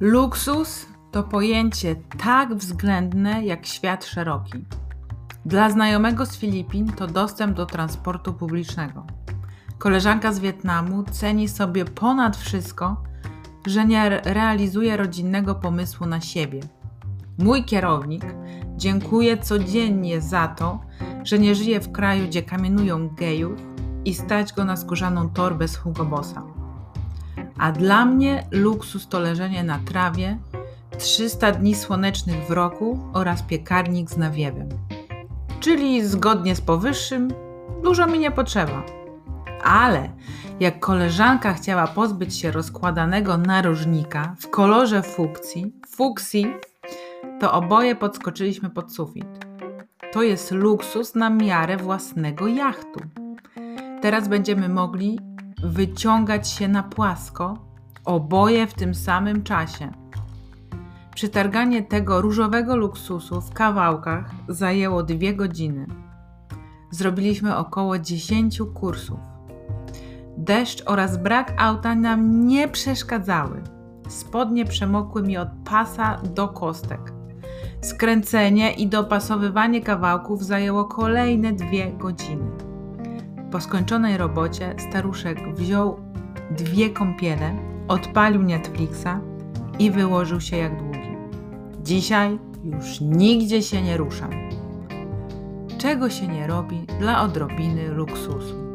Luksus to pojęcie tak względne jak świat szeroki. Dla znajomego z Filipin to dostęp do transportu publicznego. Koleżanka z Wietnamu ceni sobie ponad wszystko, że nie realizuje rodzinnego pomysłu na siebie. Mój kierownik dziękuję codziennie za to, że nie żyje w kraju, gdzie kamienują gejów i stać go na skórzaną torbę z Hugo Bossa. A dla mnie luksus to leżenie na trawie, 300 dni słonecznych w roku oraz piekarnik z nawiewem. Czyli zgodnie z powyższym, dużo mi nie potrzeba. Ale jak koleżanka chciała pozbyć się rozkładanego narożnika w kolorze fukcji, fuksji, to oboje podskoczyliśmy pod sufit. To jest luksus na miarę własnego jachtu. Teraz będziemy mogli wyciągać się na płasko, oboje w tym samym czasie. Przytarganie tego różowego luksusu w kawałkach zajęło dwie godziny. Zrobiliśmy około 10 kursów. Deszcz oraz brak auta nam nie przeszkadzały. Spodnie przemokły mi od pasa do kostek. Skręcenie i dopasowywanie kawałków zajęło kolejne dwie godziny. Po skończonej robocie staruszek wziął dwie kąpiele, odpalił Netflixa i wyłożył się jak długi. Dzisiaj już nigdzie się nie ruszam. Czego się nie robi dla odrobiny luksusu?